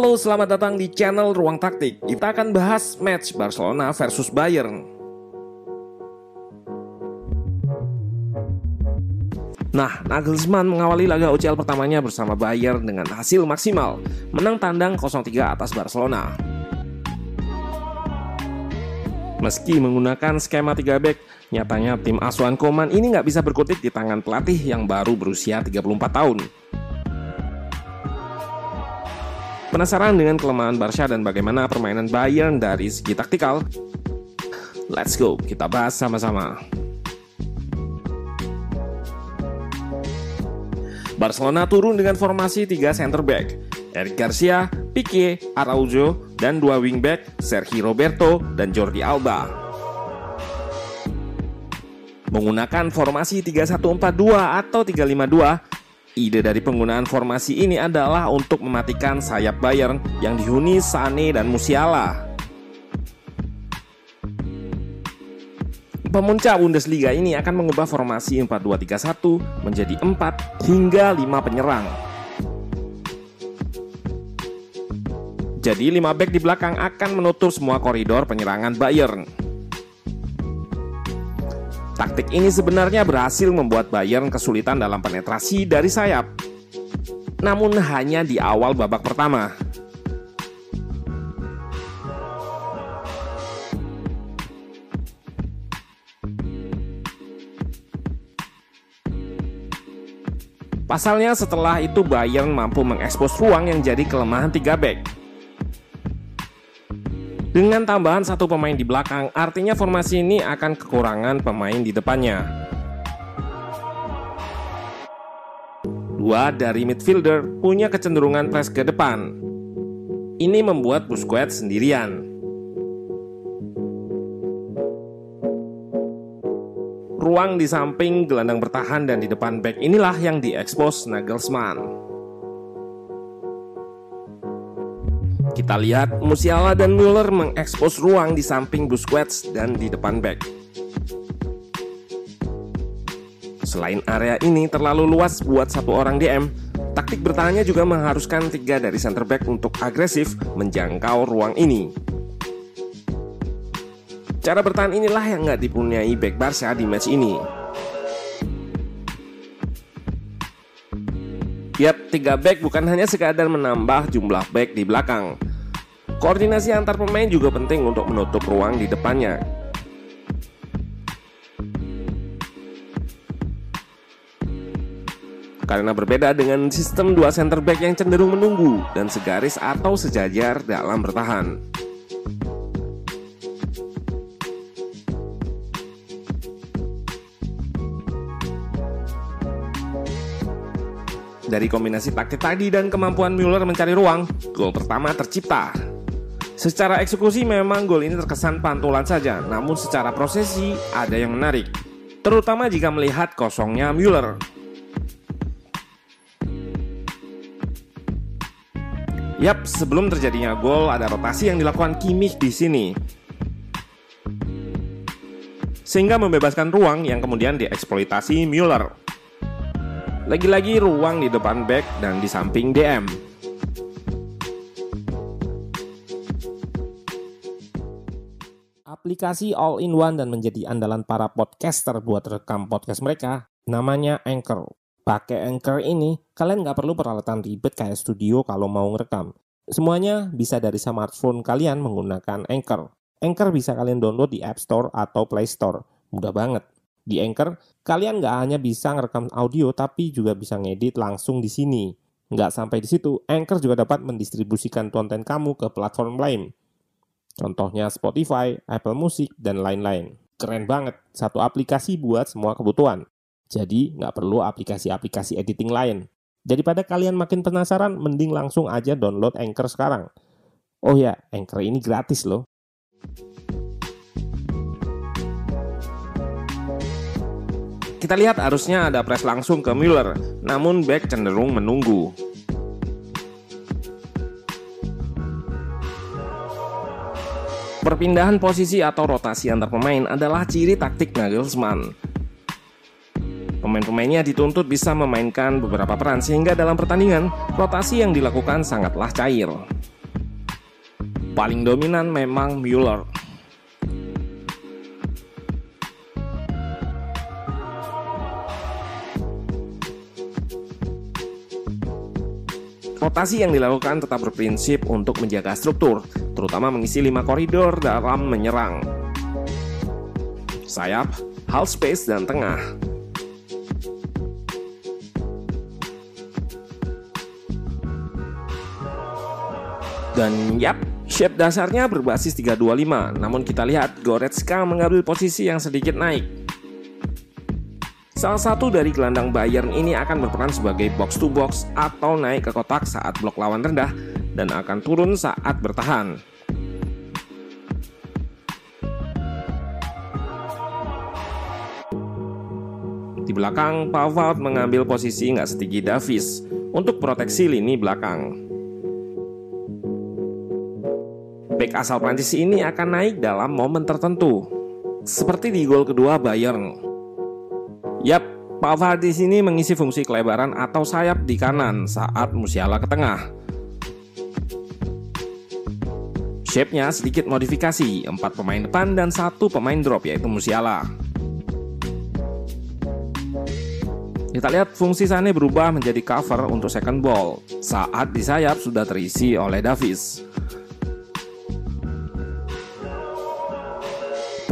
Halo, selamat datang di channel Ruang Taktik. Kita akan bahas match Barcelona versus Bayern. Nah, Nagelsmann mengawali laga UCL pertamanya bersama Bayern dengan hasil maksimal, menang tandang 0-3 atas Barcelona. Meski menggunakan skema 3 back, nyatanya tim asuhan Koman ini nggak bisa berkutik di tangan pelatih yang baru berusia 34 tahun. Penasaran dengan kelemahan Barca dan bagaimana permainan Bayern dari segi taktikal? Let's go, kita bahas sama-sama. Barcelona turun dengan formasi 3 center back. Eric Garcia, Pique, Araujo, dan dua wingback Sergio Roberto dan Jordi Alba. Menggunakan formasi 3-1-4-2 atau 3-5-2, Ide dari penggunaan formasi ini adalah untuk mematikan sayap Bayern yang dihuni Sane dan Musiala. Pemuncak Bundesliga ini akan mengubah formasi 4-2-3-1 menjadi 4 hingga 5 penyerang. Jadi 5 back di belakang akan menutup semua koridor penyerangan Bayern. Taktik ini sebenarnya berhasil membuat Bayern kesulitan dalam penetrasi dari sayap. Namun hanya di awal babak pertama. Pasalnya setelah itu Bayern mampu mengekspos ruang yang jadi kelemahan 3 back. Dengan tambahan satu pemain di belakang, artinya formasi ini akan kekurangan pemain di depannya. Dua dari midfielder punya kecenderungan press ke depan. Ini membuat Busquets sendirian. Ruang di samping gelandang bertahan dan di depan back inilah yang diekspos Nagelsmann. Kita lihat Musiala dan Müller mengekspos ruang di samping Busquets dan di depan back. Selain area ini terlalu luas buat satu orang DM, taktik bertahannya juga mengharuskan tiga dari center back untuk agresif menjangkau ruang ini. Cara bertahan inilah yang nggak dipunyai back Barca di match ini. Yap, tiga back bukan hanya sekadar menambah jumlah back di belakang. Koordinasi antar pemain juga penting untuk menutup ruang di depannya. Karena berbeda dengan sistem dua center back yang cenderung menunggu dan segaris atau sejajar dalam bertahan. Dari kombinasi taktik tadi dan kemampuan Müller mencari ruang, gol pertama tercipta. Secara eksekusi memang gol ini terkesan pantulan saja, namun secara prosesi ada yang menarik. Terutama jika melihat kosongnya Müller. Yap, sebelum terjadinya gol ada rotasi yang dilakukan Kimmich di sini. Sehingga membebaskan ruang yang kemudian dieksploitasi Müller. Lagi-lagi ruang di depan back dan di samping DM. Aplikasi all-in-one dan menjadi andalan para podcaster buat rekam podcast mereka, namanya Anchor. Pakai Anchor ini, kalian nggak perlu peralatan ribet kayak studio kalau mau ngerekam. Semuanya bisa dari smartphone kalian menggunakan Anchor. Anchor bisa kalian download di App Store atau Play Store. Mudah banget. Di Anchor, kalian nggak hanya bisa ngerekam audio, tapi juga bisa ngedit langsung di sini. Nggak sampai di situ, Anchor juga dapat mendistribusikan konten kamu ke platform lain. Contohnya Spotify, Apple Music, dan lain-lain. Keren banget, satu aplikasi buat semua kebutuhan. Jadi, nggak perlu aplikasi-aplikasi editing lain. Daripada kalian makin penasaran, mending langsung aja download Anchor sekarang. Oh ya, Anchor ini gratis loh. Kita lihat harusnya ada press langsung ke Müller, namun back cenderung menunggu. Perpindahan posisi atau rotasi antar pemain adalah ciri taktik Nagelsmann. Pemain-pemainnya dituntut bisa memainkan beberapa peran sehingga dalam pertandingan rotasi yang dilakukan sangatlah cair. Paling dominan memang Müller. Rotasi yang dilakukan tetap berprinsip untuk menjaga struktur, terutama mengisi lima koridor dalam menyerang. Sayap, half space, dan tengah. Dan yap, shape dasarnya berbasis 325, namun kita lihat Goretzka mengambil posisi yang sedikit naik. Salah satu dari gelandang Bayern ini akan berperan sebagai box to box atau naik ke kotak saat blok lawan rendah dan akan turun saat bertahan. Di belakang, Pavard mengambil posisi nggak setinggi Davis untuk proteksi lini belakang. Back asal Prancis ini akan naik dalam momen tertentu, seperti di gol kedua Bayern. Yap, Pavard di sini mengisi fungsi kelebaran atau sayap di kanan saat Musiala ke tengah. Shape-nya sedikit modifikasi, empat pemain depan dan satu pemain drop yaitu Musiala. Kita lihat fungsi Sane berubah menjadi cover untuk second ball saat di sayap sudah terisi oleh Davis.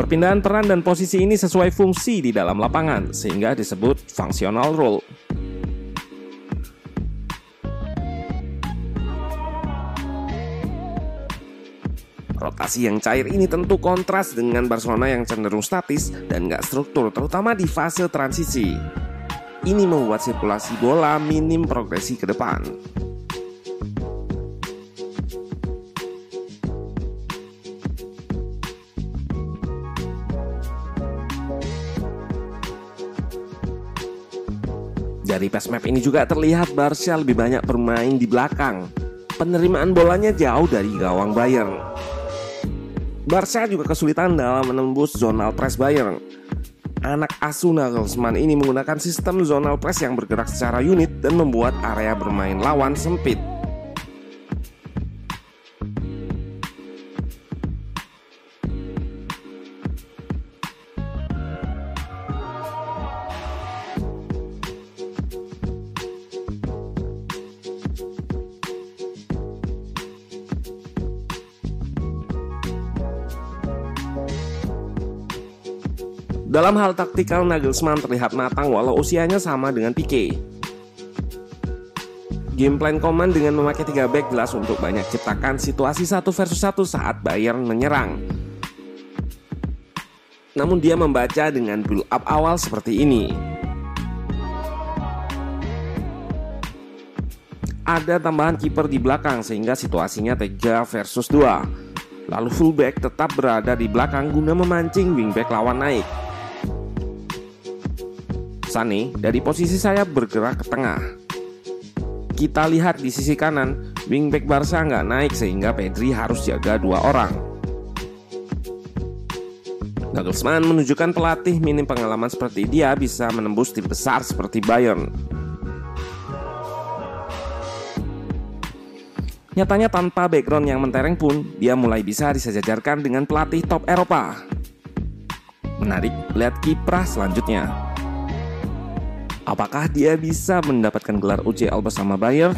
Perpindahan peran dan posisi ini sesuai fungsi di dalam lapangan, sehingga disebut functional role. Rotasi yang cair ini tentu kontras dengan Barcelona yang cenderung statis dan gak struktur, terutama di fase transisi. Ini membuat sirkulasi bola minim progresi ke depan. Dari pass map ini juga terlihat Barca lebih banyak bermain di belakang. Penerimaan bolanya jauh dari gawang Bayern. Barca juga kesulitan dalam menembus zonal press Bayern. Anak asuh Nagelsmann ini menggunakan sistem zonal press yang bergerak secara unit dan membuat area bermain lawan sempit. Dalam hal taktikal Nagelsmann terlihat matang walau usianya sama dengan Pique. Game plan Coman dengan memakai 3 back jelas untuk banyak ciptakan situasi satu versus satu saat Bayern menyerang. Namun dia membaca dengan build up awal seperti ini. Ada tambahan kiper di belakang sehingga situasinya 3 versus 2. Lalu fullback tetap berada di belakang guna memancing wingback lawan naik. Sane dari posisi saya bergerak ke tengah. Kita lihat di sisi kanan, wingback Barca nggak naik sehingga Pedri harus jaga dua orang. Nagelsmann menunjukkan pelatih minim pengalaman seperti dia bisa menembus tim besar seperti Bayern. Nyatanya tanpa background yang mentereng pun, dia mulai bisa disejajarkan dengan pelatih top Eropa. Menarik, lihat kiprah selanjutnya. Apakah dia bisa mendapatkan gelar UCL bersama Bayern?